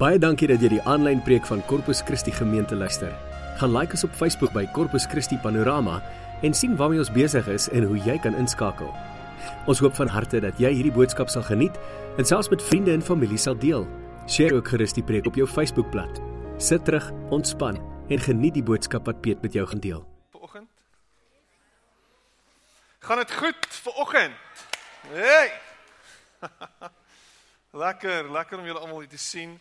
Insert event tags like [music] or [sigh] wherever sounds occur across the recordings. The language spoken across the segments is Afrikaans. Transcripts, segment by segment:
Baie dankie dat jy die aanlyn preek van Corpus Christi gemeente luister. Gaan like ons op Facebook by Corpus Christi Panorama en sien waarmee ons besig is en hoe jy kan inskakel. Ons hoop van harte dat jy hierdie boodskap sal geniet en selfs met vriende en familie sal deel. Deel ook gerus die preek op jou Facebookblad. Sit terug, ontspan en geniet die boodskap wat Piet met jou gaan deel. Vanoggend. Gaan dit goed vanoggend? Hey. [laughs] lekker, lekker om julle almal hier te sien.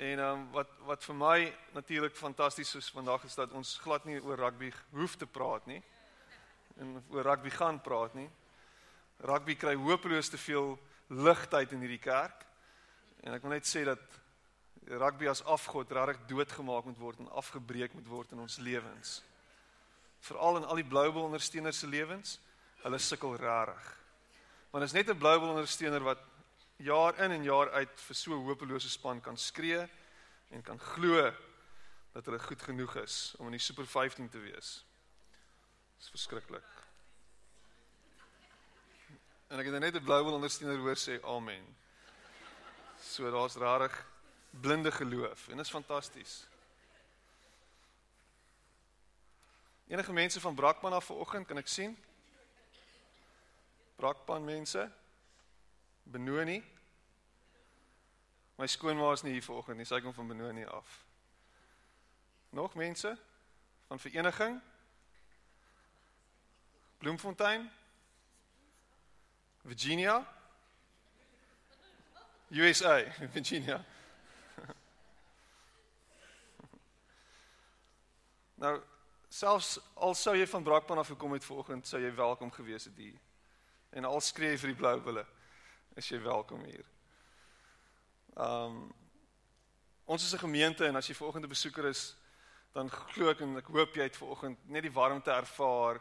En ehm um, wat wat vir my natuurlik fantasties is vandag is dat ons glad nie oor rugby hoef te praat nie. En oor rugby gaan praat nie. Rugby kry hopeloos te veel ligtyd in hierdie kerk. En ek wil net sê dat rugby as afgod regtig doodgemaak moet word en afgebreek moet word in ons lewens. Veral in al die Bluebell ondersteuners se lewens, hulle sukkel regtig. Want is net 'n Bluebell ondersteuner wat jaar in en jaar uit vir so 'n hopelose span kan skree en kan glo dat hulle goed genoeg is om in die Super 15 te wees. Dit is verskriklik. En ek het net 'n blou wil ondersteuner hoor sê amen. So daar's rarig blinde geloof en dit is fantasties. Enige mense van Brakpan af vanoggend kan ek sien? Brakpan mense? Benoni. My skoonma is nie hier vanoggend nie, sy kom van Benoni af. Nog mense van vereniging? Bloemfontein? Virginia? USA, [laughs] Virginia. [laughs] nou, selfs al sou jy van Brakpan af gekom het vanoggend, sou jy welkom gewees het hier. En al skree jy vir die blou bulle is jy welkom hier. Um ons is 'n gemeente en as jy vanoggend 'n besoeker is, dan glo ek en ek hoop jy het vanoggend net die warmte ervaar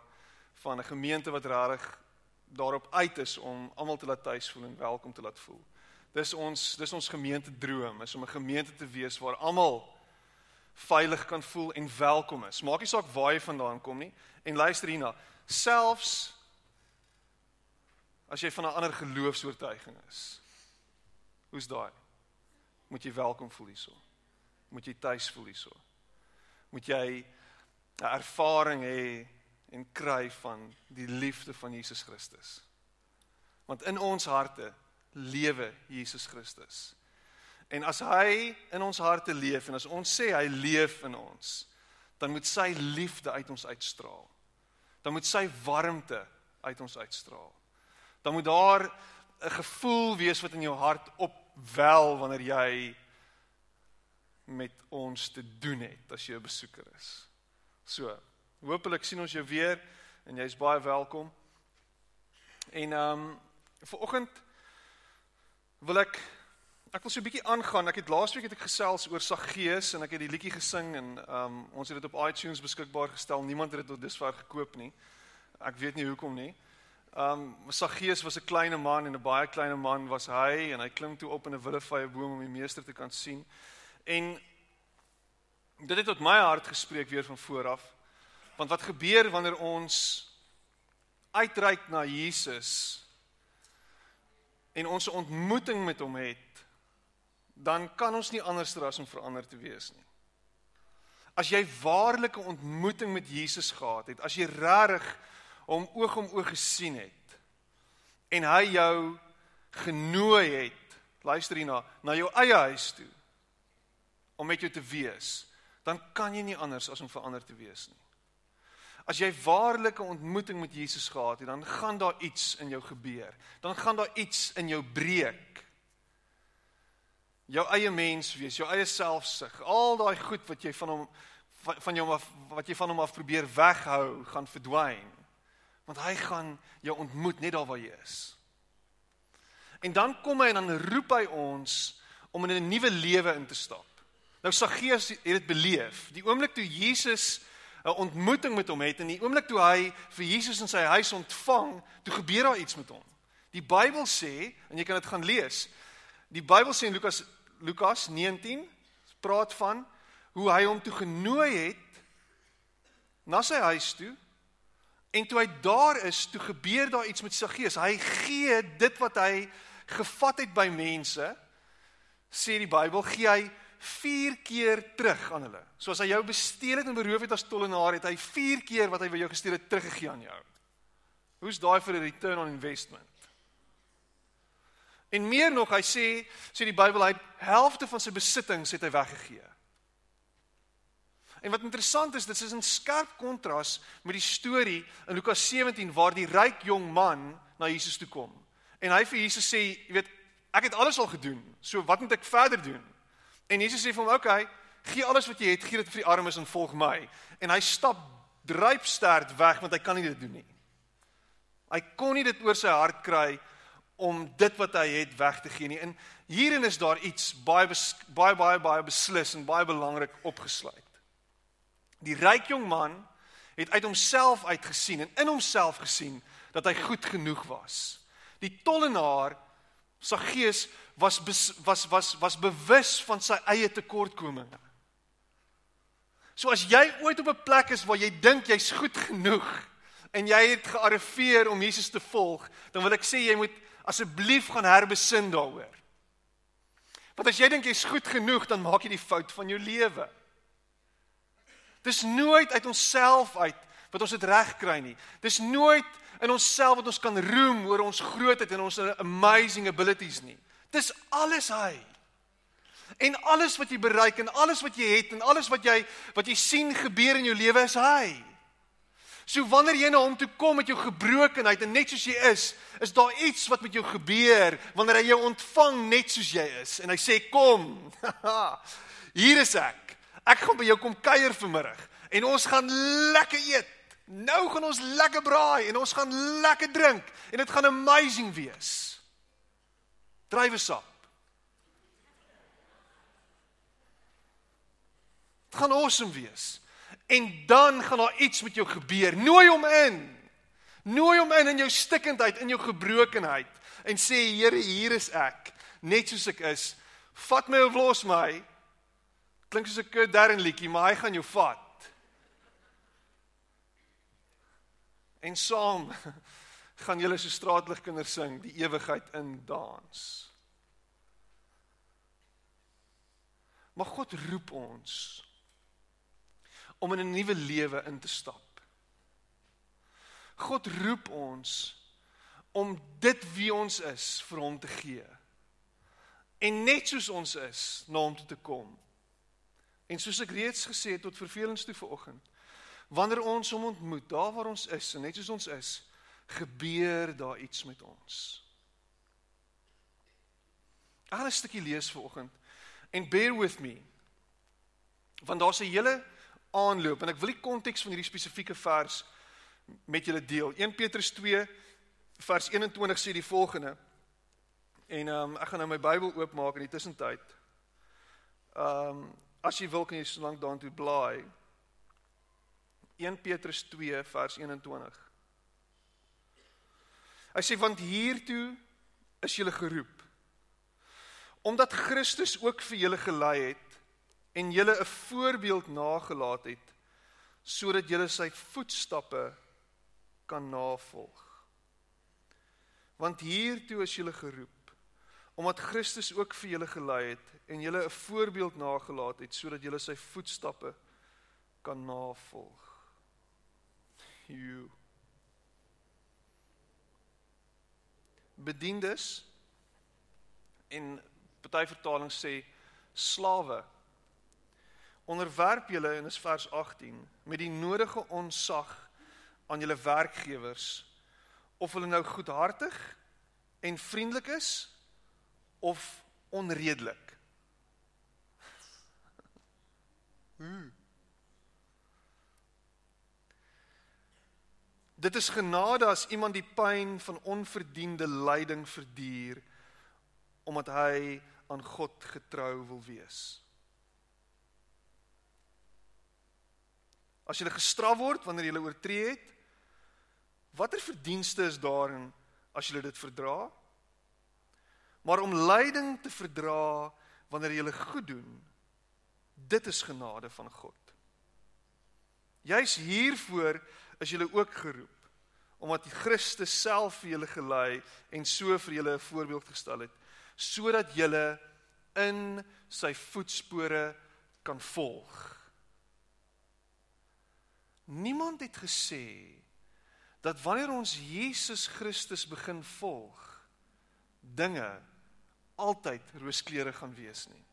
van 'n gemeente wat regtig daarop uit is om almal te laat tuis voel en welkom te laat voel. Dis ons dis ons gemeente droom is om 'n gemeente te wees waar almal veilig kan voel en welkom is. Maak nie saak waar jy vandaan kom nie en luister hierna, selfs As jy van 'n ander geloofsoortuiging is. Hoe's daai? Moet jy welkom voel hierso. Moet jy tuis voel hierso. Moet jy 'n ervaring hê en kry van die liefde van Jesus Christus. Want in ons harte lewe Jesus Christus. En as hy in ons harte leef en as ons sê hy leef in ons, dan moet sy liefde uit ons uitstraal. Dan moet sy warmte uit ons uitstraal dan moet daar 'n gevoel wees wat in jou hart opwel wanneer jy met ons te doen het as jy 'n besoeker is. So, hopelik sien ons jou weer en jy's baie welkom. En ehm um, vir oggend wil ek ek wil so 'n bietjie aangaan. Ek het laasweek het ek gesels oor Saggeus en ek het die liedjie gesing en ehm um, ons het dit op iTunes beskikbaar gestel. Niemand het dit tot dusver gekoop nie. Ek weet nie hoekom nie. Um Saggeus was 'n klein man en 'n baie klein man was hy en hy klim toe op in 'n willevye boom om die meester te kan sien. En dit het tot my hart gespreek weer van voor af. Want wat gebeur wanneer ons uitreik na Jesus en ons 'n ontmoeting met hom het, dan kan ons nie anders as om verander te wees nie. As jy waarlike ontmoeting met Jesus gehad het, as jy regtig hom oog om oog gesien het en hy jou genooi het luister hierna na jou eie huis toe om met jou te wees dan kan jy nie anders as om verander te wees nie As jy waarlike ontmoeting met Jesus gehad het, dan gaan daar iets in jou gebeur. Dan gaan daar iets in jou breek. Jou eie mens wees, jou eie selfsug, al daai goed wat jy van hom van jou af wat jy van hom af probeer weghou, gaan verdwyn want hy gaan jou ontmoet net daar waar jy is. En dan kom hy en dan roep hy ons om in 'n nuwe lewe in te stap. Nou Saggeus het dit beleef. Die oomblik toe Jesus 'n ontmoeting met hom het en die oomblik toe hy vir Jesus in sy huis ontvang, toe gebeur daar iets met hom. Die Bybel sê en jy kan dit gaan lees. Die Bybel sê in Lukas Lukas 19 praat van hoe hy hom toe genooi het na sy huis toe En toe hy daar is, toe gebeur daar iets met sy gees. Hy gee dit wat hy gevat het by mense sê die Bybel, gee hy 4 keer terug aan hulle. So as hy jou gesteel het en beroof het as tollenaar, het hy 4 keer wat hy vir jou gesteel het teruggegee aan jou. Hoe's daai vir 'n return on investment? En meer nog, hy sê, sê die Bybel, hy helfte van sy besittings het hy weggegee. En wat interessant is, dit is 'n skerp kontras met die storie in Lukas 17 waar die ryk jong man na Jesus toe kom. En hy vir Jesus sê, jy weet, ek het alles al gedoen. So wat moet ek verder doen? En Jesus sê vir hom, "Oké, okay, gee alles wat jy het, gee dit vir die armes en volg my." En hy stap druipsterd weg want hy kan nie dit doen nie. Hy kon nie dit oor sy hart kry om dit wat hy het weg te gee nie. En hierin is daar iets baie baie baie baie beslis en baie belangrik opgesluit. Die ryk jong man het uit homself uitgesien en in homself gesien dat hy goed genoeg was. Die tollenaar Saggeus was was was was bewus van sy eie tekortkominge. So as jy ooit op 'n plek is waar jy dink jy's goed genoeg en jy het gearriveer om Jesus te volg, dan wil ek sê jy moet asseblief gaan herbesin daaroor. Want as jy dink jy's goed genoeg, dan maak jy die fout van jou lewe. Dis nooit uit onsself uit wat ons dit reg kry nie. Dis nooit in onsself wat ons kan roem oor ons grootheid en ons amazing abilities nie. Dis alles hy. En alles wat jy bereik en alles wat jy het en alles wat jy wat jy sien gebeur in jou lewe is hy. So wanneer jy na hom toe kom met jou gebrokenheid en net soos jy is, is daar iets wat met jou gebeur wanneer hy jou ontvang net soos jy is en hy sê kom. [laughs] Hier is ek. Ek gaan by jou kom kuier vanmiddag en ons gaan lekker eet. Nou gaan ons lekker braai en ons gaan lekker drink en dit gaan amazing wees. Druiwesap. Dit gaan awesome wees. En dan gaan daar iets met jou gebeur. Nooi hom in. Nooi hom in in jou stikkendheid, in jou gebrokenheid en sê Here, hier is ek, net soos ek is. Vat my of los my. Klink soos 'n Kurt Darren liedjie, maar hy gaan jou vat. En saam [laughs] gaan julle so straatligkinders sing die ewigheid in dans. Maar God roep ons om in 'n nuwe lewe in te stap. God roep ons om dit wie ons is vir hom te gee. En net soos ons is, na hom toe te kom. En soos ek reeds gesê het tot vervelings toe vanoggend, Wanneer ons hom ontmoet, daar waar ons is, en net soos ons is, gebeur daar iets met ons. Ek gaan 'n stukkie lees vanoggend en bear with me. Want daar's 'n hele aanloop en ek wil die konteks van hierdie spesifieke vers met julle deel. 1 Petrus 2 vers 21 sê die volgende. En ehm um, ek gaan nou my Bybel oopmaak in die tussentyd. Ehm um, as jy wil kan jy so lank daartoe blaai. 1 Petrus 2 vers 21. Hy sê want hiertoe is julle geroep. Omdat Christus ook vir julle gelei het en julle 'n voorbeeld nagelaat het sodat julle sy voetstappe kan navolg. Want hiertoe is julle geroep omdat Christus ook vir julle gelei het en julle 'n voorbeeld nagelaat het sodat julle sy voetstappe kan navolg you. Bediendes en party vertalings sê slawe onderwerp julle in vers 18 met die nodige onsag aan julle werkgewers of hulle nou goedhartig en vriendelik is of onredelik. Hmm. Dit is genade as iemand die pyn van onverdiende lyding verduur omdat hy aan God getrou wil wees. As jy gestraf word wanneer jy oortree het, watter verdienste is daarin as jy dit verdra? Maar om lyding te verdra wanneer jy goed doen, dit is genade van God. Jy's hiervoor is julle ook geroep omdat Christus self vir julle gelei en so vir julle 'n voorbeeld gestel het sodat julle in sy voetspore kan volg. Niemand het gesê dat wanneer ons Jesus Christus begin volg, dinge altyd rooskleurig gaan wees nie.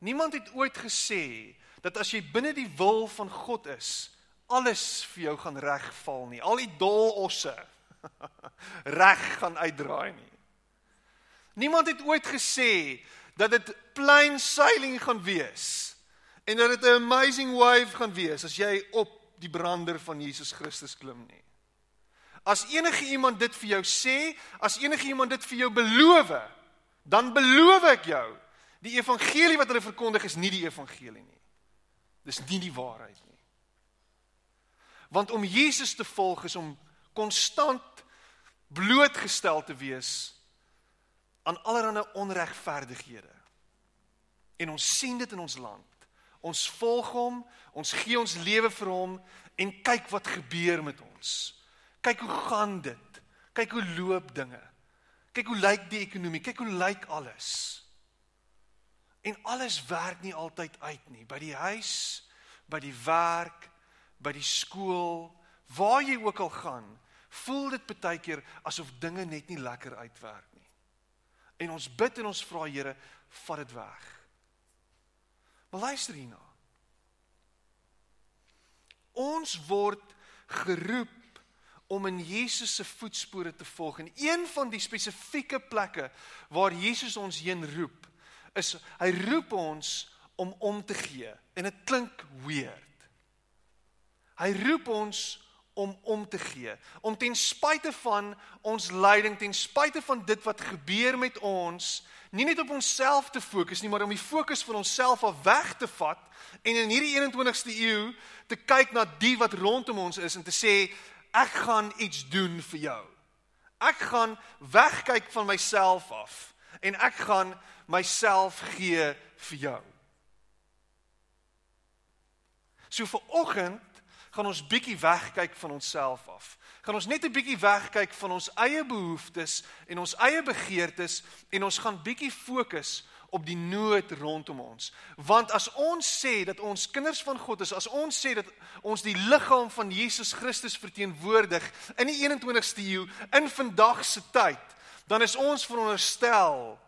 Niemand het ooit gesê dat as jy binne die wil van God is, alles vir jou gaan regval nie. Al die dolosse [laughs] reg gaan uitdraai nie. Niemand het ooit gesê dat dit plain sailing gaan wees en dat dit 'n amazing wave gaan wees as jy op die brander van Jesus Christus klim nie. As enige iemand dit vir jou sê, as enige iemand dit vir jou beloof, dan beloof ek jou, die evangelie wat hulle verkondig is nie die evangelie nie. Dis nie die waarheid nie. Want om Jesus te volg is om konstant blootgestel te wees aan allerlei onregverdighede. En ons sien dit in ons land. Ons volg hom, ons gee ons lewe vir hom en kyk wat gebeur met ons. Kyk hoe gaan dit? Kyk hoe loop dinge? Kyk hoe lyk die ekonomie? Kyk hoe lyk alles? En alles werk nie altyd uit nie. By die huis, by die werk, by die skool, waar jy ook al gaan, voel dit baie keer asof dinge net nie lekker uitwerk nie. En ons bid en ons vra Here, vat dit weg. Maar luister hierna. Ons word geroep om in Jesus se voetspore te volg. En een van die spesifieke plekke waar Jesus ons heen roep, is hy roep ons om om te gee. En dit klink weird. Hy roep ons om om te gee, om ten spyte van ons lyding, ten spyte van dit wat gebeur met ons, nie net op onsself te fokus nie, maar om die fokus van onsself af weg te vat en in hierdie 21ste eeu te kyk na die wat rondom ons is en te sê ek gaan iets doen vir jou. Ek gaan wegkyk van myself af en ek gaan myself gee vir jou. So vir oggend gaan ons bietjie wegkyk van onsself af. Gaan ons net 'n bietjie wegkyk van ons eie behoeftes en ons eie begeertes en ons gaan bietjie fokus op die nood rondom ons. Want as ons sê dat ons kinders van God is, as ons sê dat ons die liggaam van Jesus Christus verteenwoordig in die 21ste eeu in vandag se tyd, dan is ons veronderstel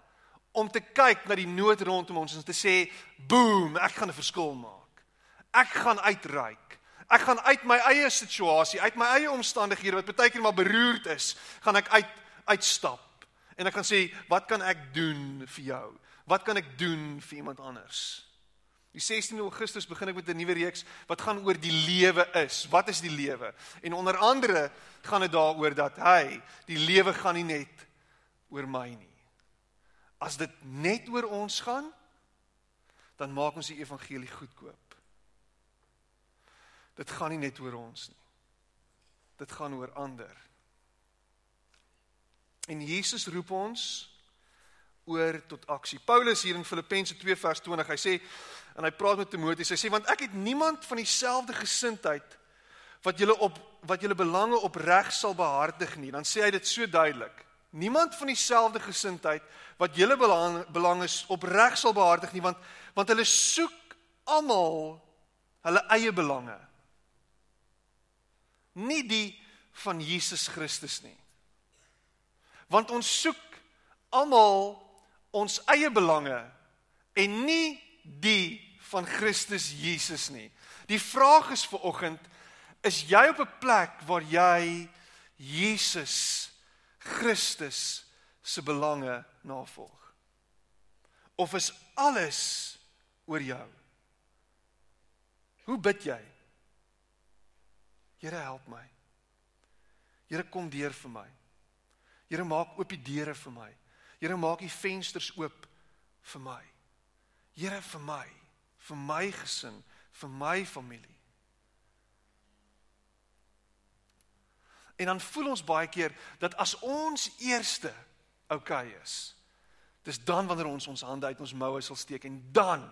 om te kyk na die nood rondom ons en te sê, "Boom, ek gaan 'n verskil maak. Ek gaan uitreik. Ek gaan uit my eie situasie, uit my eie omstandighede wat baie keer maar beroerd is, gaan ek uit uitstap. En ek gaan sê, wat kan ek doen vir jou? Wat kan ek doen vir iemand anders? Die 16 Augustus begin ek met 'n nuwe reeks wat gaan oor die lewe is. Wat is die lewe? En onder andere gaan dit daaroor dat hy, die lewe gaan nie net oor my nie. As dit net oor ons gaan, dan maak ons die evangelie goedkoop. Dit gaan nie net oor ons nie. Dit gaan oor ander. En Jesus roep ons oor tot aksie. Paulus hier in Filippense 2 vers 20, hy sê en hy praat met Timoteus. Hy sê want ek het niemand van dieselfde gesindheid wat julle op wat julle belange opreg sal behartig nie. Dan sê hy dit so duidelik. Niemand van dieselfde gesindheid wat julle belange belange opreg sal behartig nie want want hulle soek almal hulle eie belange nie die van Jesus Christus nie. Want ons soek almal ons eie belange en nie die van Christus Jesus nie. Die vraag is vir oggend, is jy op 'n plek waar jy Jesus Christus se belange navolg? Of is alles oor jou? Hoe bid jy? Here help my. Here kom deur vir my. Here maak oop die deure vir my. Here maak die vensters oop vir my. Here vir my, vir my gesin, vir my familie. En dan voel ons baie keer dat as ons eerste oukei okay is, dis dan wanneer ons ons hande uit ons moue sal steek en dan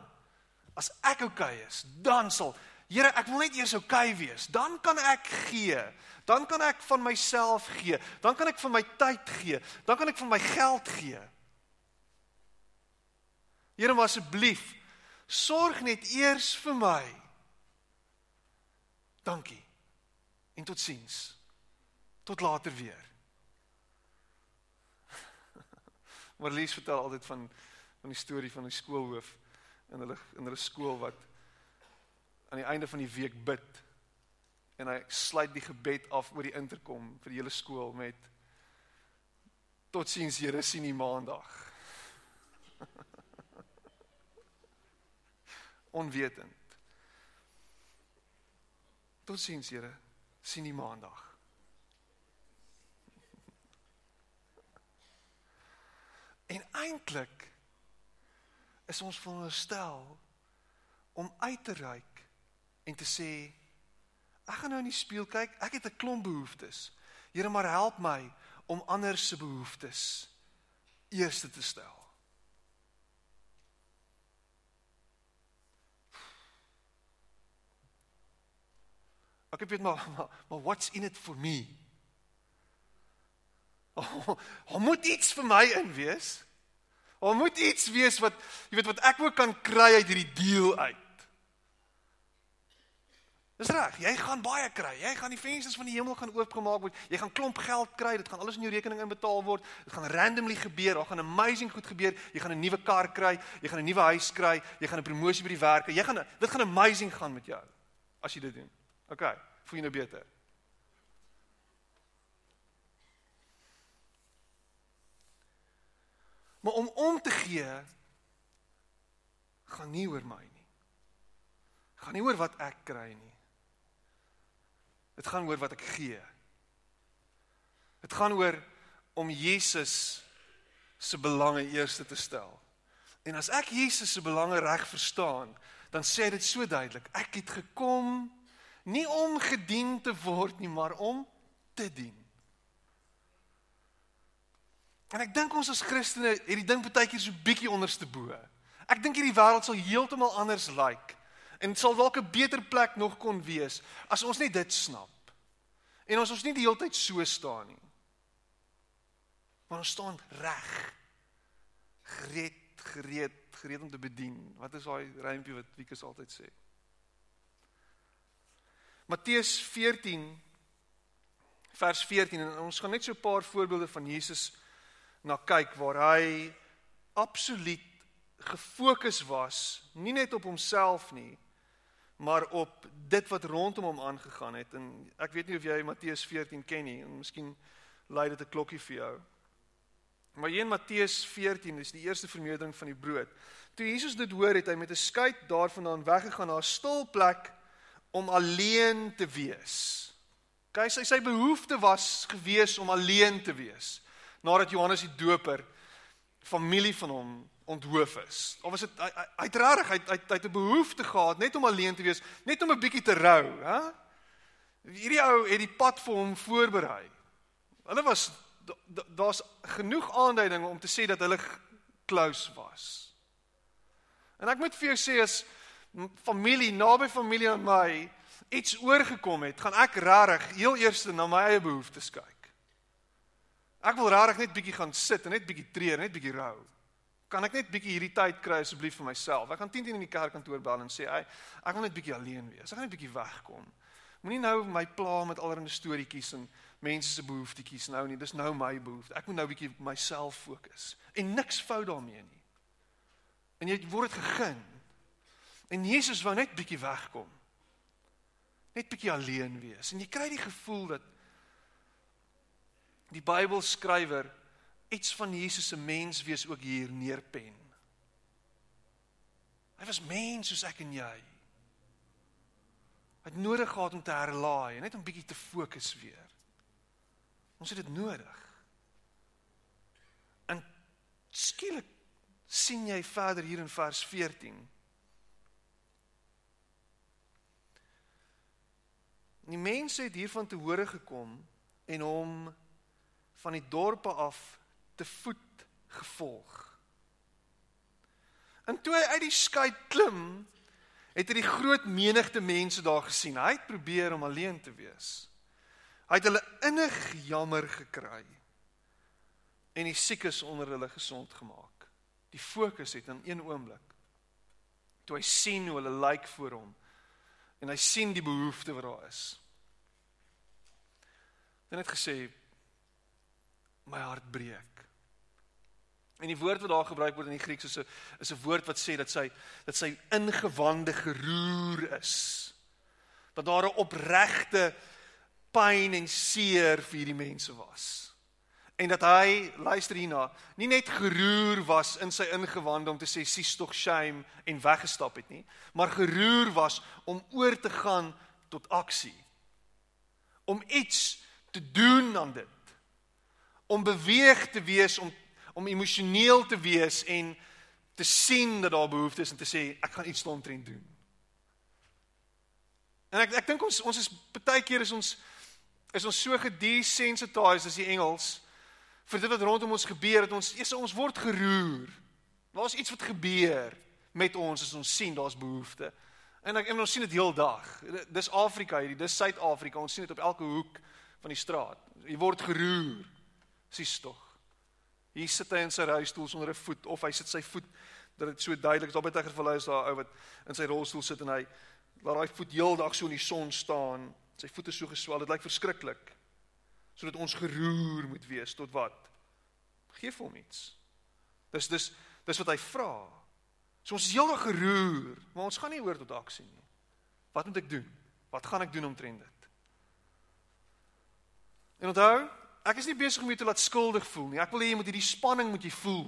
as ek oukei okay is, dan sal Here, ek wil net eers oukei okay wees. Dan kan ek gee. Dan kan ek van myself gee. Dan kan ek van my tyd gee. Dan kan ek van my geld gee. Here, maar asseblief, sorg net eers vir my. Dankie. En totsiens. Tot later weer. [laughs] Marlies vertel altyd van van die storie van die skoolhoof in hulle in hulle skool wat aan die einde van die week bid en hy sluit die gebed af oor die interkom vir die hele skool met Totsiens Here sien u maandag. [laughs] Onwetend. Totsiens Here sien u maandag. [laughs] En eintlik is ons veronderstel om uit te reik en te sê ek gaan nou in die spieël kyk, ek het 'n klomp behoeftes. Here, maar help my om ander se behoeftes eerste te stel. Ek weet maar, maar maar what's in it for me? [laughs] Oh, moet iets vir my in wees. Daar moet iets wees wat jy weet wat ek ook kan kry uit hierdie deal uit. Dis reg, jy gaan baie kry. Jy gaan die vensters van die hemel gaan oopgemaak word. Jy gaan klomp geld kry. Dit gaan alles in jou rekening inbetaal word. Dit gaan randomly gebeur. Daar gaan amazing goed gebeur. Jy gaan 'n nuwe kar kry. Jy gaan 'n nuwe huis kry. Jy gaan 'n promosie by die werk. Jy gaan dit gaan amazing gaan met jou as jy dit doen. OK, voel jy nou beter? Maar om om te gee gaan nie oor my nie. Gaan nie oor wat ek kry nie. Dit gaan oor wat ek gee. Dit gaan oor om Jesus se belange eerste te stel. En as ek Jesus se belange reg verstaan, dan sê dit so duidelik, ek het gekom nie om gedien te word nie, maar om te dien. En ek dink ons as Christene het die ding baie keer so bietjie onderste bo. Ek dink hierdie wêreld sal heeltemal anders lyk. Like en sal dalk 'n beter plek nog kon wees as ons net dit snap. En ons ons nie die hele tyd so staan nie. Maar ons staan reg. Gereed, gereed, gereed om te bedien. Wat is daai rympie wat Wieke altyd sê? Matteus 14 vers 14 en ons gaan net so 'n paar voorbeelde van Jesus na kyk waar hy absoluut gefokus was, nie net op homself nie, maar op dit wat rondom hom aangegaan het en ek weet nie of jy Matteus 14 ken nie en miskien lei dit 'n klokkie vir jou. Maar hier in Matteus 14 is die eerste vermeerdering van die brood. Toe Jesus dit hoor het hy met 'n skuit daarvandaan weggegaan na 'n stil plek om alleen te wees. Kyk, sy sy behoefte was gewees om alleen te wees nadat Johannes die Doper familie van hom onthoof is. Of was dit hy hy het regtig hy hy het 'n behoefte gehad net om alleen te wees, net om 'n bietjie te rou, hè? Hierdie ou het die pad vir hom voorberei. Hulle was daar's genoeg aanduidinge om te sê dat hulle close was. En ek moet vir jou sê as familie naby familie aan my iets oorgekom het, gaan ek regtig heel eers na my eie behoeftes kyk. Ek wil regtig net bietjie gaan sit en net bietjie treur, net bietjie rou. Kan ek net bietjie hierdie tyd kry asseblief vir myself? Ek gaan 10:10 in die kerkkantoor bel en sê, "Ag, ek wil net bietjie alleen wees. Ek gaan net bietjie wegkom." Moenie nou my pla met allerlei storieetjies en mense se behoeftetjies nou nie. Dis nou my behoefte. Ek moet nou bietjie myself fokus. En niks fout daarmee nie. En jy word dit gegun. En Jesus wou net bietjie wegkom. Net bietjie alleen wees. En jy kry die gevoel dat die Bybelskrywer iets van Jesus se mens wees ook hier neerpen. Hy was mens soos ek en jy. Hy het nodig gehad om te herlaai, net om bietjie te fokus weer. Ons het dit nodig. En skielik sien jy verder hier in vers 14. Die mense het hiervan te hore gekom en hom van die dorpe af te voet gevolg. En toe hy uit die skei klim, het hy die groot menigte mense daar gesien. Hy het probeer om alleen te wees. Hy het hulle innig jammer gekry en die siekes onder hulle gesond gemaak. die fokus het in een oomblik. Toe hy sien hoe hulle lyk voor hom en hy sien die behoefte wat daar is. Hy het gesê my hart breek. En die woord wat daar gebruik word in die Grieks is 'n is 'n woord wat sê dat sy dat sy ingewande geroer is. Dat daar 'n opregte pyn en seer vir hierdie mense was. En dat hy, luister hierna, nie net geroer was in sy ingewande om te sê sies tog shame en weggestap het nie, maar geroer was om oor te gaan tot aksie. Om iets te doen aan dit. Om beweeg te wees om om emosioneel te wees en te sien dat daar behoeftes is en te sê ek gaan iets daaromtrent doen. En ek ek dink ons ons is baie keer is ons is ons so gedesensitized as die Engels vir dit wat rondom ons gebeur dat ons eers ons word geroer. Daar's iets wat gebeur met ons as ons sien daar's behoeftes. En ek en ons sien dit heeldag. Dis Afrika hierdie, dis Suid-Afrika. Ons sien dit op elke hoek van die straat. Jy word geroer. Sies tog. Hier sit hy in sy rolstoel sonder 'n voet of hy sit sy voet dat dit so duidelik is. Daar by teger verlei is daar 'n ou wat in sy rolstoel sit en hy laat daai voet heeldag so in die son staan. Sy voete so geswel. Dit lyk verskriklik. Sodat ons geroer moet wees tot wat? Geef hom iets. Dis dis dis wat hy vra. So ons is heeldag geroer, maar ons gaan nie oor tot aksie nie. Wat moet ek doen? Wat gaan ek doen omtrent dit? En onthou, ek is nie besig om jou te laat skuldig voel nie. Ek wil hê jy moet hierdie spanning moet jy voel.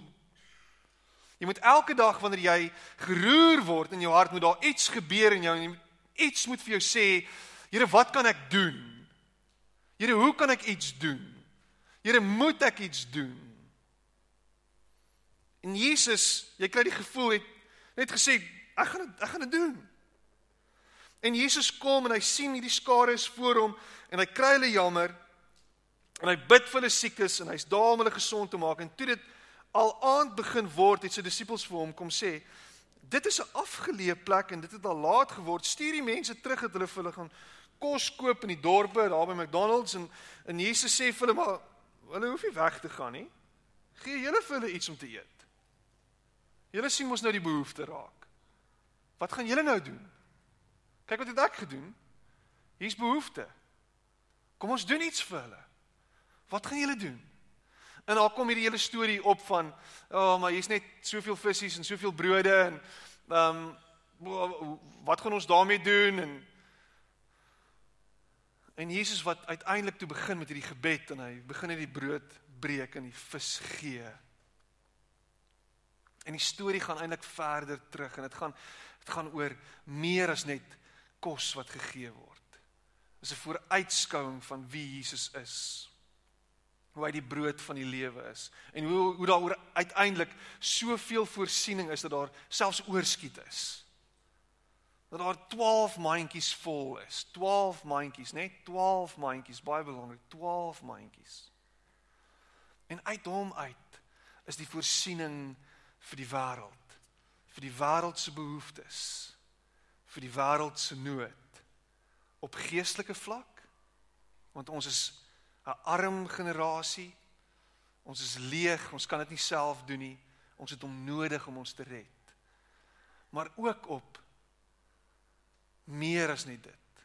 Jy moet elke dag wanneer jy geroer word in jou hart, moet daar iets gebeur in jou en iets moet vir jou sê, Here, wat kan ek doen? Here, hoe kan ek iets doen? Here, moet ek iets doen? En Jesus, jy kry die gevoel het net gesê, ek gaan dit ek gaan dit doen. En Jesus kom en hy sien hierdie skare is voor hom en hy kry hulle jammer En hy bid vir hulle siekes en hy's daar om hulle gesond te maak. En toe dit al aand begin word het sy disippels vir hom kom sê dit is 'n afgeleë plek en dit het al laat geword. Stuur die mense terug dat hulle vir hulle gaan kos koop in die dorpe daar by McDonald's. En en Jesus sê vir hulle maar hulle hoef nie weg te gaan nie. Gee julle vir hulle iets om te eet. Julle sien mos nou die behoefte raak. Wat gaan julle nou doen? Kyk wat het ek gedoen. Hier's behoefte. Kom ons doen iets vir hulle Wat gaan julle doen? En daar kom hierdie hele storie op van, "O, oh, maar hier's net soveel visse en soveel brode en ehm um, wat gaan ons daarmee doen?" En En Jesus wat uiteindelik toe begin met hierdie gebed en hy begin net die brood breek en die vis gee. En die storie gaan eintlik verder terug en dit gaan dit gaan oor meer as net kos wat gegee word. Dis 'n vooruitskouing van wie Jesus is hoe hy die brood van die lewe is en hoe hoe daar uiteindelik soveel voorsiening is dat daar selfs oorskiet is. Dat daar 12 mandjies vol is. 12 mandjies, net 12 mandjies, baie belangrik, 12 mandjies. En uit hom uit is die voorsiening vir die wêreld, vir die wêreld se behoeftes, vir die wêreld se nood op geestelike vlak want ons is 'n arm generasie. Ons is leeg, ons kan dit nie self doen nie. Ons het hom nodig om ons te red. Maar ook op meer as net dit.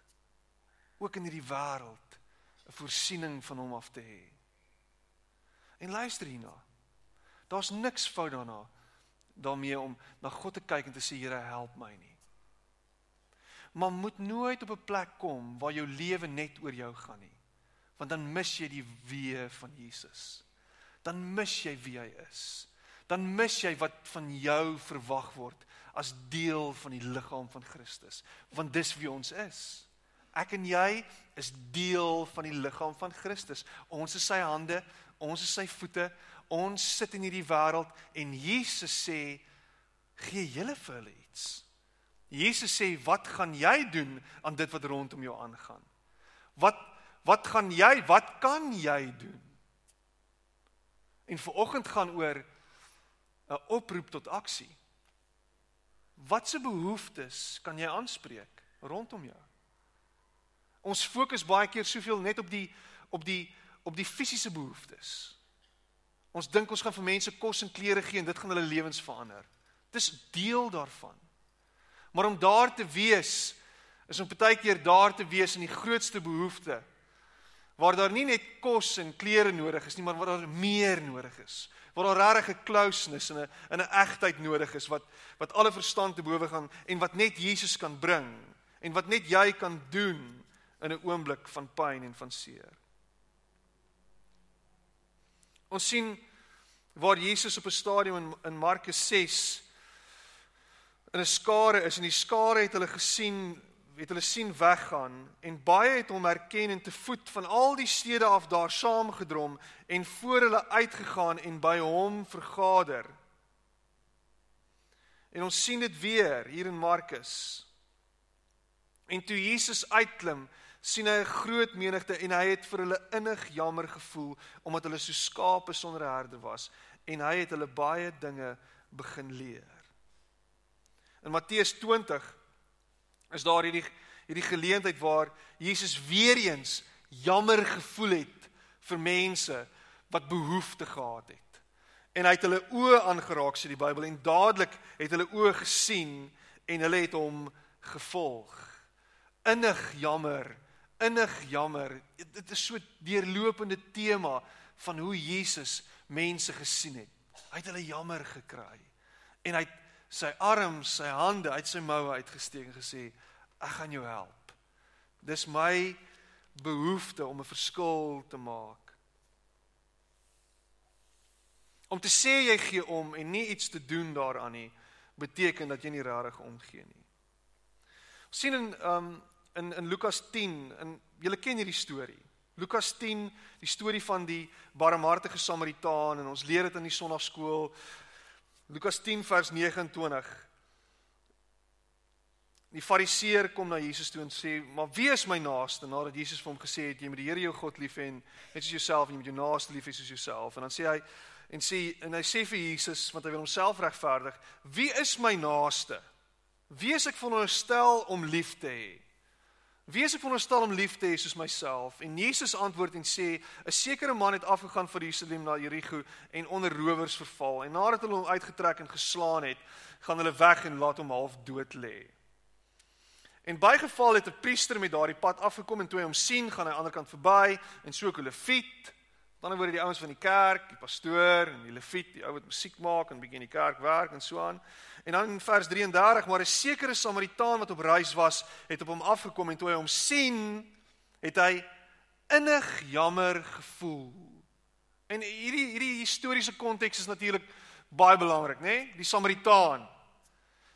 Ook in hierdie wêreld 'n voorsiening van hom af te hê. En luister hierna. Daar's niks fout daarna daarmee om na God te kyk en te sê Here help my nie. Maar moet nooit op 'n plek kom waar jou lewe net oor jou gaan nie want dan mis jy die wee van Jesus. Dan mis jy wie hy is. Dan mis jy wat van jou verwag word as deel van die liggaam van Christus, want dis wie ons is. Ek en jy is deel van die liggaam van Christus. Ons is sy hande, ons is sy voete. Ons sit in hierdie wêreld en Jesus sê gee julle vir hulle iets. Jesus sê wat gaan jy doen aan dit wat rondom jou aangaan? Wat Wat gaan jy, wat kan jy doen? En viroggend gaan oor 'n oproep tot aksie. Watse behoeftes kan jy aanspreek rondom jou? Ons fokus baie keer soveel net op die op die op die fisiese behoeftes. Ons dink ons gaan vir mense kos en klere gee en dit gaan hulle lewens verander. Dis deel daarvan. Maar om daar te wees is om baie keer daar te wees in die grootste behoefte waar daar nie net kos en klere nodig is nie, maar waar daar meer nodig is. Waar daar regtig 'n closeness en 'n in 'n egtheid nodig is wat wat alle verstand te bowe gaan en wat net Jesus kan bring en wat net jy kan doen in 'n oomblik van pyn en van seer. Ons sien waar Jesus op 'n stadium in in Markus 6 in 'n skare is en die skare het hulle gesien, het hulle sien weggaan en baie het hom herken en te voet van al die stede af daar saamgedrom en voor hulle uitgegaan en by hom vergader. En ons sien dit weer hier in Markus. En toe Jesus uitklim, sien hy 'n groot menigte en hy het vir hulle innig jammer gevoel omdat hulle so skape sonder 'n herder was en hy het hulle baie dinge begin leer. In Matteus 20 is daar hierdie hierdie geleentheid waar Jesus weer eens jammer gevoel het vir mense wat behoefte gehad het. En hy het hulle oë aangeraak sê die Bybel en dadelik het hulle oë gesien en hulle het hom gevolg. Innig jammer innig jammer. Dit is so deurlopende tema van hoe Jesus mense gesien het. Hy het hulle jammer gekry. En hy het sy arms, sy hande uit sy moue uitgesteek en gesê, "Ek gaan jou help." Dis my behoefte om 'n verskil te maak. Om te sê jy gee om en nie iets te doen daaraan nie, beteken dat jy nie regtig omgee nie. Ons sien in um in in Lukas 10 en julle ken hierdie storie. Lukas 10, die storie van die barmhartige Samaritaan en ons leer dit in die sonnaarskool. Lukas 10 vers 29. Die fariseer kom na Jesus toe en sê: "Maar wie is my naaste?" Nadat Jesus vir hom gesê het: "Jy moet die Here jou God lief hê net soos jouself en jy moet jou naaste lief hê soos jouself." En dan sê hy en sê en hy sê vir Jesus want hy wil homself regverdig: "Wie is my naaste? Wie is ek veronderstel om lief te hê?" Wie is ek veronderstel om lief te hê soos myself? En Jesus antwoord en sê: 'n sekere man het afgegaan van Jerusalem na Jerigo en onder rowers verval. En nadat hulle hom uitgetrek en geslaan het, gaan hulle weg en laat hom half dood lê. En bygeval het 'n priester met daardie pad afgekom en toe hy hom sien, gaan hy aan die ander kant verby en so 'n leviet, dan word die ouens van die kerk, die pastoor en die leviet, die ou wat musiek maak en bietjie in die kerk werk en so aan. En dan in vers 33, maar 'n sekere Samaritaan wat op reis was, het op hom afgekom en toe hy hom sien, het hy innig jammer gevoel. En hierdie hierdie historiese konteks is natuurlik baie belangrik, nê? Nee? Die Samaritaan,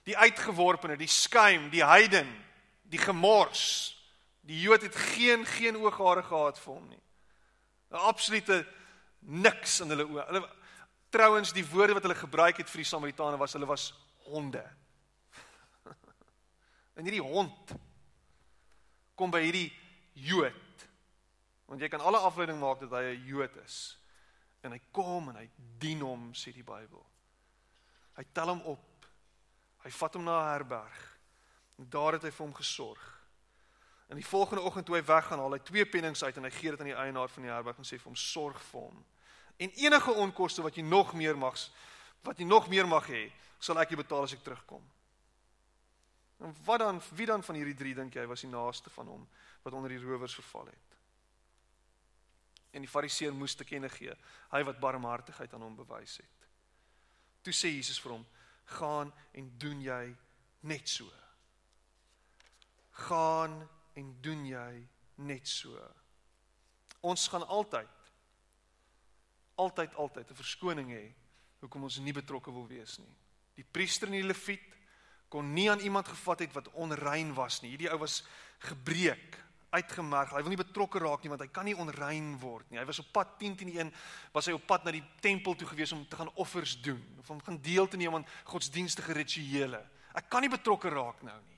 die uitgeworpene, die skuim, die heiden, die gemors. Die Jood het geen geen ooghare gehad vir hom nie. 'n Absolute niks in hulle oë. Hulle trouens die woorde wat hulle gebruik het vir die Samaritane was hulle was honde. [laughs] En hierdie hond kom by hierdie Jood. Want jy kan alle afleiding maak dat hy 'n Jood is. En hy kom en hy dien hom, sê die Bybel. Hy tel hom op. Hy vat hom na 'n herberg. En daar het hy vir hom gesorg. En die volgende oggend toe hy weggaan, haal hy twee pennings uit en hy gee dit aan die eienaar van die herberg en sê vir hom sorg vir hom. En enige onkoste wat jy nog meer mag wat jy nog meer mag hê, sal ek jou betaal as ek terugkom. En wat dan wie dan van hierdie drie dink jy was die naaste van hom wat onder die rowers verval het? En die fariseer moes te kenne gee, hy wat barmhartigheid aan hom bewys het. Toe sê Jesus vir hom: "Gaan en doen jy net so." Gaan en doen jy net so. Ons gaan altyd altyd altyd 'n verskoning hê hoekom ons nie betrokke wil wees nie. Die priester en die leviet kon nie aan iemand gevat het wat onrein was nie. Hierdie ou was gebreek, uitgemerg. Hy wil nie betrokke raak nie want hy kan nie onrein word nie. Hy was op pad 10 teen 1 was hy op pad na die tempel toe gewees om te gaan offers doen of om gaan deel te neem aan godsdienstige rituele. Ek kan nie betrokke raak nou nie.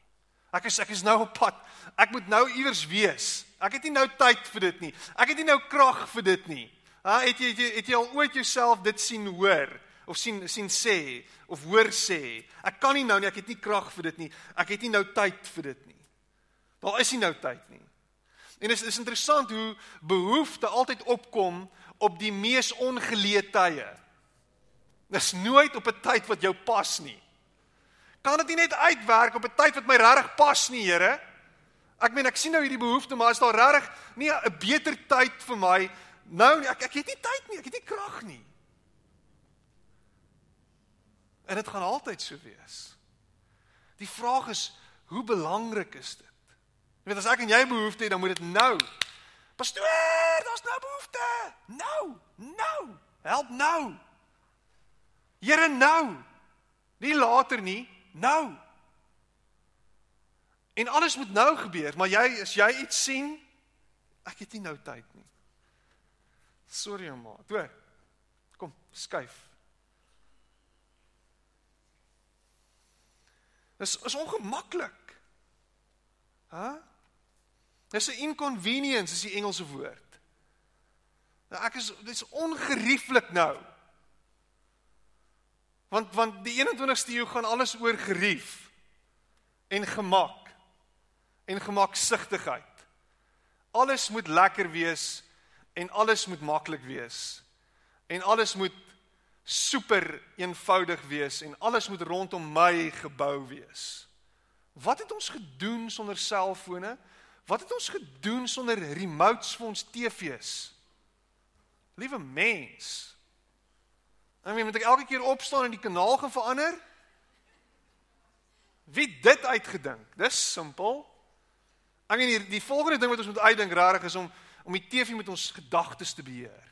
Ek is ek is nou op pad. Ek moet nou iewers wees. Ek het nie nou tyd vir dit nie. Ek het nie nou krag vir dit nie. Ha, het jy het jy, het jy al ooit jouself dit sien hoor? of sien sien sê of hoor sê. Ek kan nie nou nie, ek het nie krag vir dit nie. Ek het nie nou tyd vir dit nie. Daar is nie nou tyd nie. En dit is, is interessant hoe behoefte altyd opkom op die mees ongeleë tye. Dis nooit op 'n tyd wat jou pas nie. Kan dit nie net uitwerk op 'n tyd wat my regtig pas nie, Here? Ek meen ek sien nou hierdie behoefte, maar is daar regtig nie 'n beter tyd vir my nou nie? Ek ek het nie tyd nie, ek het nie krag nie. En dit gaan altyd so wees. Die vraag is, hoe belangrik is dit? Jy weet as ek en jy behoefte het, dan moet dit nou. Pastoor, daar's nou behoefte. Nou, nou. Help nou. Here nou. Nie later nie, nou. En alles moet nou gebeur, maar jy as jy iets sien, ek het nie nou tyd nie. Sorry ma. Toe. Kom, skuif. Dis is ongemaklik. Hæ? Huh? Dis 'n inconvenience is die Engelse woord. Nou ek is dis ongerieflik nou. Want want die 21ste eeu gaan alles oor gerief en gemak en gemaksigtigheid. Alles moet lekker wees en alles moet maklik wees. En alles moet super eenvoudig wees en alles moet rondom my gebou wees. Wat het ons gedoen sonder selfone? Wat het ons gedoen sonder remotes vir ons TV's? Liewe mens. En wie moet ek elke keer opstaan en die kanaal gaan verander? Wie dit uitgedink? Dis simpel. Ek meen die volgende ding wat ons moet uitdink regtig is om om die TV met ons gedagtes te beheer.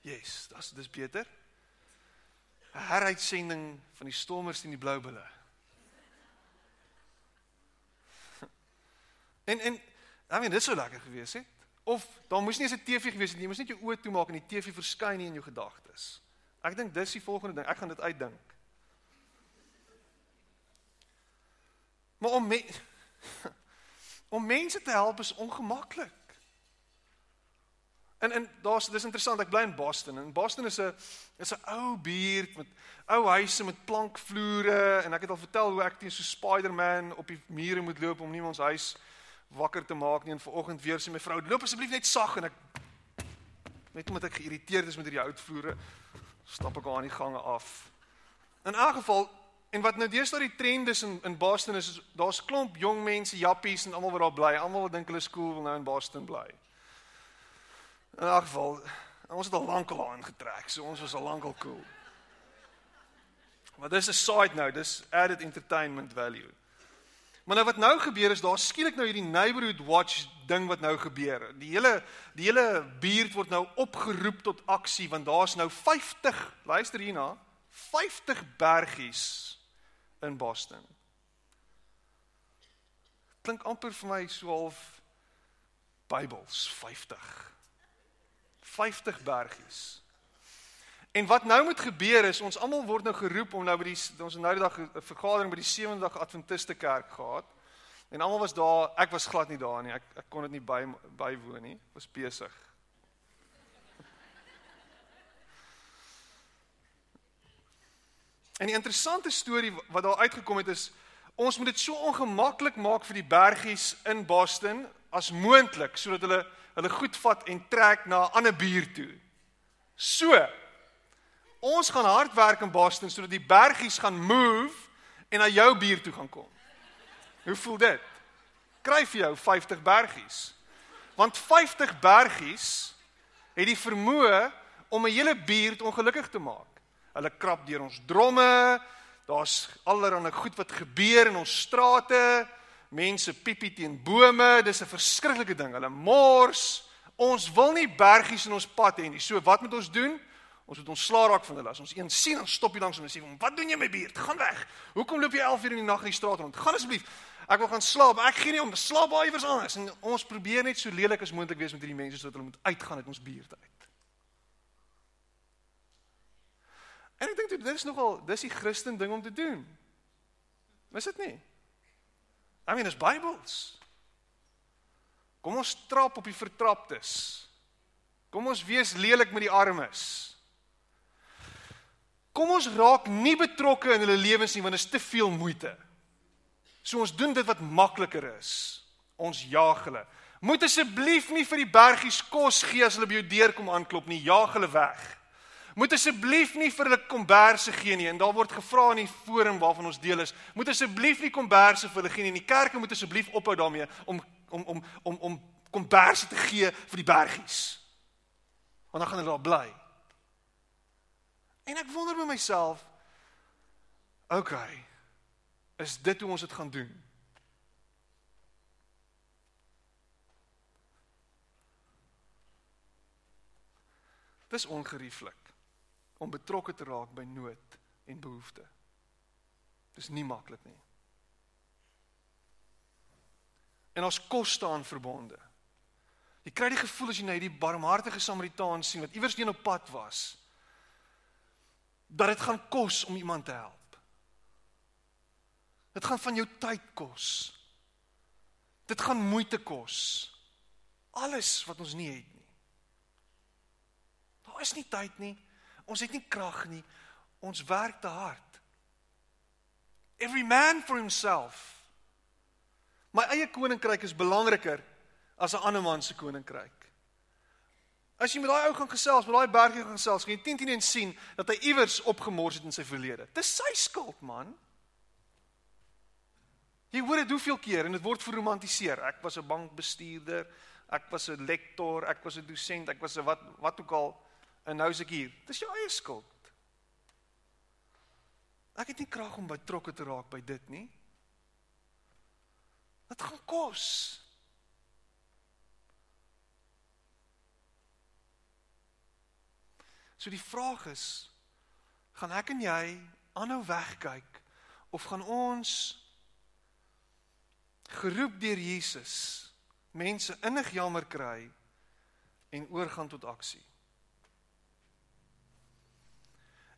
Yes, dis dis beter. 'n heruitsending van die stormers en die blou bulle. [laughs] En en I mean, dit sou lekker gewees het. Of daar moes nie eens 'n TV gewees het nie. Jy moes net jou oë toemaak en die TV verskyn nie in jou gedagtes. Ek dink dis die volgende ding. Ek gaan dit uitdink. Maar om me, [laughs] om mense te help is ongemaklik. En en daar's dis interessant, ek bly in Boston en Boston is 'n is 'n ou buurt met ou huise met plankvloere en ek het al vertel hoe ek teen so Spider-Man op die mure moet loop om nie ons huis wakker te maak nie en vanoggend weer sê my vrou, "Loop asseblief net sag" en ek net omdat ek geïrriteerd is met hierdie hout vloere, stap ek aan die gange af. In 'n geval en wat nou deesdae die trend is in in Boston is, is daar's klomp jong mense, jappies en almal wat daar bly, almal wat dink hulle skool wil nou in Boston bly. In elk geval, ons het al lankal aangetrek, so ons was al lankal cool. Maar dis 'n side note, dis added entertainment value. Maar nou wat nou gebeur is daar skielik nou hierdie neighborhood watch ding wat nou gebeur. Die hele die hele buurt word nou opgeroep tot aksie want daar's nou 50, luister hierna, 50 bergies in Boston. Klink amper vir my so half Bybels 50. 50 bergies. En wat nou moet gebeur is ons almal word nou geroep om nou by die ons nou die dag 'n vergadering by die Sewende Dag Adventiste Kerk gehad. En almal was daar, ek was glad nie daar nie. Ek ek kon dit nie by bywoon nie. Ek was besig. En die interessante storie wat daar uitgekom het is ons moet dit so ongemaklik maak vir die bergies in Boston as moontlik sodat hulle hulle goed vat en trek na 'n ander buurt toe. So. Ons gaan hard werk in Boston sodat die bergies gaan move en na jou buurt toe gaan kom. Hoe voel dit? Kry vir jou 50 bergies. Want 50 bergies het die vermoë om 'n hele buurt ongelukkig te maak. Hulle krap deur ons dromme. Daar's allerlei goed wat gebeur in ons strate mense piepie teen bome, dis 'n verskriklike ding. Hulle mors. Ons wil nie bergies in ons pad hê nie. So wat moet ons doen? Ons moet ontslaa raak van hulle. As ons een sien, dan stop jy langs hom en sê hom, "Wat doen jy my buurt? Gaan weg. Hoekom loop jy 11 uur in die nag in die straat rond? Gaan asseblief. Ek wil gaan slaap. Ek gee nie om. Slaap baie iewers anders." En ons probeer net so lelik as moontlik wees met hierdie mense sodat hulle moet uitgaan uit ons buurt uit. En ek dink dit is nogal dis die Christen ding om te doen. Is dit nie? I mean, is Bybels. Kom ons trap op die vertraptes. Kom ons wees lelik met die armes. Kom ons raak nie betrokke in hulle lewens nie want dit is te veel moeite. So ons doen dit wat makliker is. Ons jaag hulle. Moet asseblief nie vir die bergies kos gee as hulle by jou deur kom aanklop nie. Jaag hulle weg. Moet asseblief nie vir hulle komberse gee nie. En daar word gevra in die forum waarvan ons deel is, moet asseblief nie komberse vir hulle gee nie. Die kerke moet asseblief ophou daarmee om om om om om komberse te gee vir die bergies. Want dan gaan hulle daar bly. En ek wonder by myself, okay, is dit hoe ons dit gaan doen? Dis ongerieflik om betrokke te raak by nood en behoefte. Dis nie maklik nie. En ons kos staan verbonde. Jy kry die gevoel as jy na hierdie barmhartige Samaritaan sien wat iewers teen op pad was dat dit gaan kos om iemand te help. Dit gaan van jou tyd kos. Dit gaan moeite kos. Alles wat ons nie het nie. Daar is nie tyd nie. Ons het nie krag nie. Ons werk te hard. Every man for himself. My eie koninkryk is belangriker as 'n ander man se koninkryk. As jy met daai ou gaan gesels, met daai bergie gaan gesels, gaan jy teen teen en sien dat hy iewers opgemors het in sy verlede. Dis sy skuld, man. Jy hoor dit hoeveel keer en dit word verromantiseer. Ek was 'n bankbestuurder, ek was 'n lektor, ek was 'n dosent, ek was 'n wat wat ook al en nou is ek hier. Dis jou eie skuld. Ek het nie krag om betrokke te raak by dit nie. Dit gaan kos. So die vraag is, gaan ek en jy aanhou wegkyk of gaan ons geroep deur Jesus mense innig jammer kry en oorgaan tot aksie?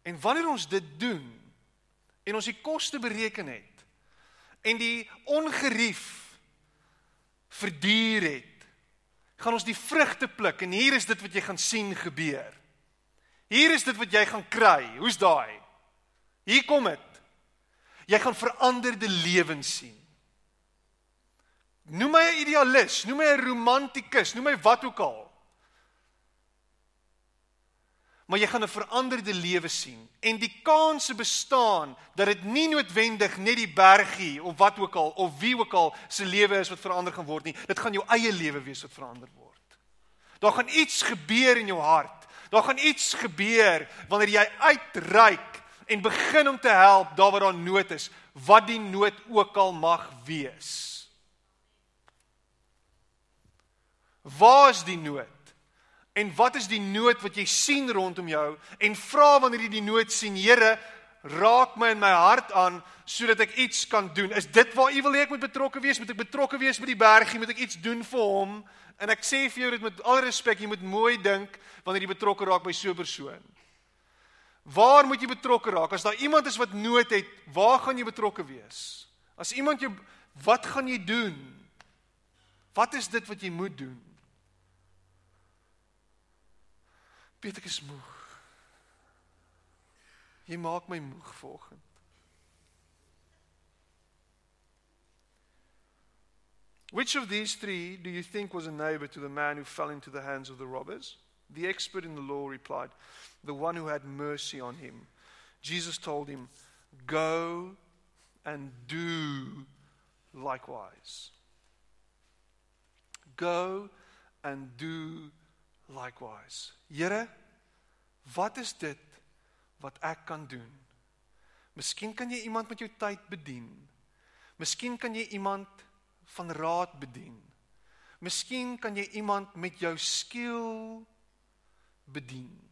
En wanneer ons dit doen en ons die koste bereken het en die ongerief verduur het, gaan ons die vrugte pluk en hier is dit wat jy gaan sien gebeur. Hier is dit wat jy gaan kry. Hoe's daai? Hier kom dit. Jy gaan veranderde lewens sien. Noem my 'n idealis, noem my 'n romantikus, noem my wat ook al. Maar jy gaan 'n veranderde lewe sien en die kanse bestaan dat dit nie noodwendig net die bergie of wat ook al of wie ook al se lewe is wat verander gaan word nie. Dit gaan jou eie lewe wees wat verander word. Daar gaan iets gebeur in jou hart Daar gaan iets gebeur wanneer jy uitreik en begin om te help daar waar daar nood is, wat die nood ook al mag wees. Waar is die nood? En wat is die nood wat jy sien rondom jou en vra wanneer jy die nood sien, Here, raak my in my hart aan sodat ek iets kan doen. Is dit waar U wil hê ek moet betrokke wees? Moet ek betrokke wees met die bergie? Moet ek iets doen vir hom? En ek sê vir jou dit met al respek, jy moet mooi dink wanneer jy betrokke raak by so 'n persoon. Waar moet jy betrokke raak? As daar iemand is wat nood het, waar gaan jy betrokke wees? As iemand jou wat gaan jy doen? Wat is dit wat jy moet doen? Peter is moeg. Jy maak my moeg vanoggend. Which of these three do you think was a neighbor to the man who fell into the hands of the robbers? The expert in the law replied, The one who had mercy on him. Jesus told him, Go and do likewise. Go and do likewise. Here, wat is dit wat ek kan doen? Miskien kan jy iemand met jou tyd bedien. Miskien kan jy iemand van raad bedien. Miskien kan jy iemand met jou skill bedien.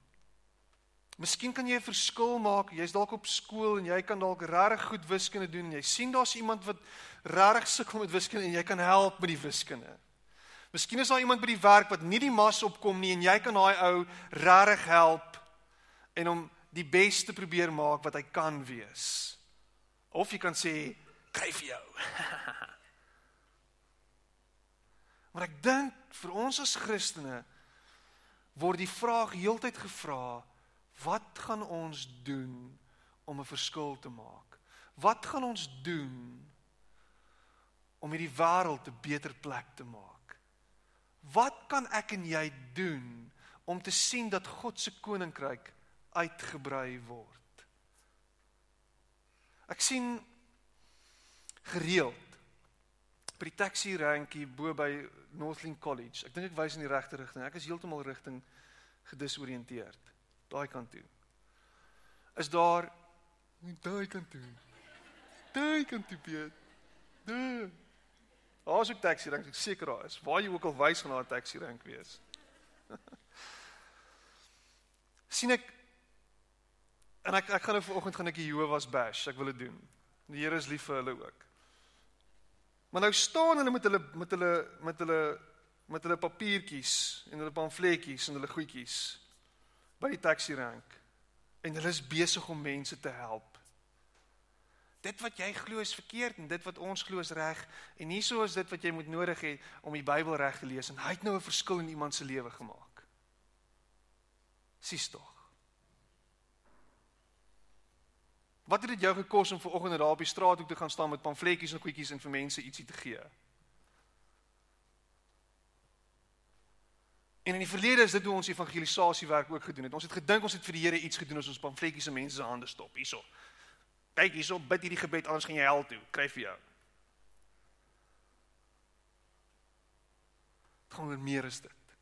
Miskien kan jy 'n verskil maak. Jy's dalk op skool en jy kan dalk regtig goed wiskunde doen en jy sien daar's iemand wat regtig sukkel met wiskunde en jy kan help met die wiskunde. Miskien is daar iemand by die werk wat nie die mas opkom nie en jy kan daai ou regtig help en hom die beste probeer maak wat hy kan wees. Of jy kan sê, "Kry vir jou." [laughs] Maar ek dink vir ons as Christene word die vraag heeltyd gevra, wat gaan ons doen om 'n verskil te maak? Wat gaan ons doen om hierdie wêreld 'n beter plek te maak. Wat kan ek en jy doen om te sien dat God se koninkryk uitgebrei word? Ek sien gereeld by die taxi rankie bo by Northland College. Ek dink ek wys in die regte rigting. Ek is heeltemal rigting gedisoriënteerd. Daai kant toe. Is daar daai kant toe. Daai kant toe, Piet. Daai Daar's ook taxi rank, ek seker daar is. Waar jy ook al wys gaan daar 'n taxi rank wees. [laughs] sien ek en ek ek gaan nou vanoggend gaan ek die Jehovah's bash. Ek wil dit doen. Die Here is lief vir hulle ook. Maar nou staan hulle met hulle met hulle met hulle met hulle papiertjies en hulle pamfletjies en hulle goedjies by die taxi rank en hulle is besig om mense te help dit wat jy glo is verkeerd en dit wat ons glo is reg en hieso is dit wat jy moet nodig hê om die Bybel reg te lees en hy het nou 'n verskil in iemand se lewe gemaak. Sies tog. Wat het dit jou gekos om vanoggend daar op die straat toe te gaan staan met pamfletjies en goedjies en vir mense ietsie te gee? En in die verlede is dit hoe ons evangelisasiewerk ook gedoen het. Ons het gedink ons het vir die Here iets gedoen as ons pamfletjies in mense se hande stop. Hierso. Kyk hierso, bid hierdie gebed anders gaan jy hel toe. Kry vir jou. Dit gaan oor meer as dit.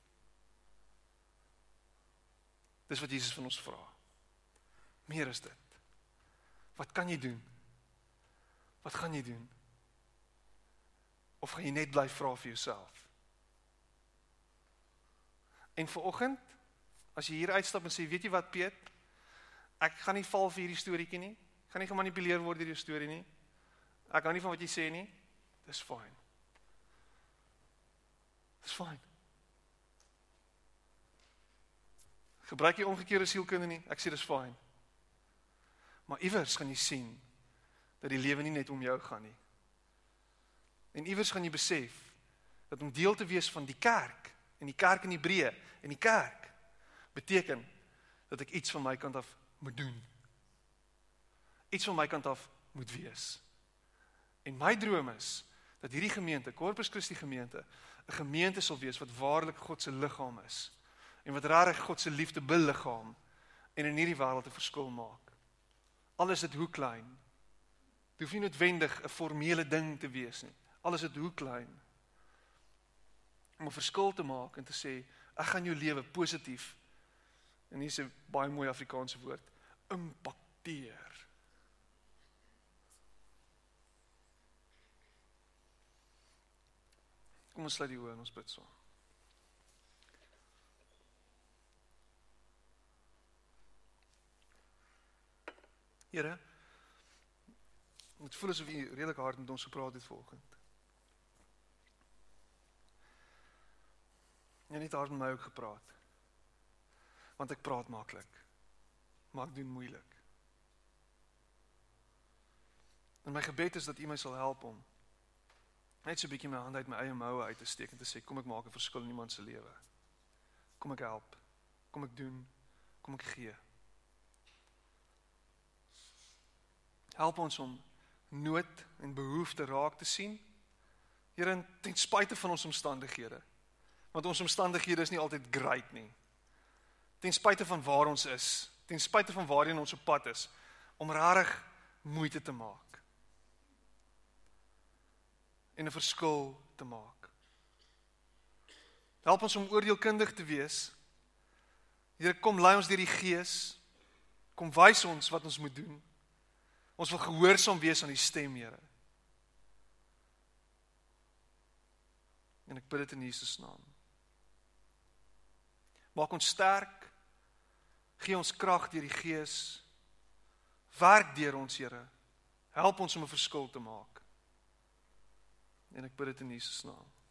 Dis wat Jesus van ons vra. Meer as dit. Wat kan jy doen? Wat gaan jy doen? Of gaan jy net bly vra vir jouself? En vir oggend, as jy hier uitstap en sê, weet jy wat Piet? Ek gaan nie val vir hierdie storieetjie nie gaan nie gemanipuleer word deur jou storie nie. Ek hou nie van wat jy sê nie. Dis fyn. Dis fyn. Gebruik jy omgekeerde sielkunde nie? Ek sê dis fyn. Maar iewers gaan jy sien dat die lewe nie net om jou gaan nie. En iewers gaan jy besef dat om deel te wees van die kerk en die kerk in Hebreë en die kerk beteken dat ek iets van my kant af moet doen iets van my kant af moet wees. En my droom is dat hierdie gemeente, Corpus Christi gemeente, 'n gemeente sal wees wat waarlik God se liggaam is en wat regtig God se liefde beliggaam en in hierdie wêreld 'n verskil maak. Al is dit hoe klein. Dit hoef nie noodwendig 'n formele ding te wees nie. Al is dit hoe klein. Om 'n verskil te maak en te sê ek gaan jou lewe positief en hier's 'n baie mooi Afrikaanse woord impakteer. Kom ons sluit die oë en ons bid so. Here, dit voel asof U redelik hard met ons gepraat het vanoggend. En nie hard met my ook gepraat. Want ek praat maklik. Maar ek doen moeilik. En my gebed is dat U my sal help om net so 'n bietjie my hand uit my eie moue uit te steek en te sê kom ek maak 'n verskil in iemand se lewe. Kom ek help. Kom ek doen. Kom ek gee. Help ons om nood en behoefte raak te sien. Here, ten spyte van ons omstandighede. Want ons omstandighede is nie altyd great nie. Ten spyte van waar ons is, ten spyte van waarheen ons op pad is om regtig moeite te maak en 'n verskil te maak. Help ons om oordeelkundig te wees. Here kom lei ons deur die Gees. Kom wys ons wat ons moet doen. Ons wil gehoorsaam wees aan die stem, Here. En ek bid dit in Jesus naam. Maak ons sterk. Gee ons krag deur die Gees. Werk deur ons, Here. Help ons om 'n verskil te maak. En ek bid dit in Jesus naam.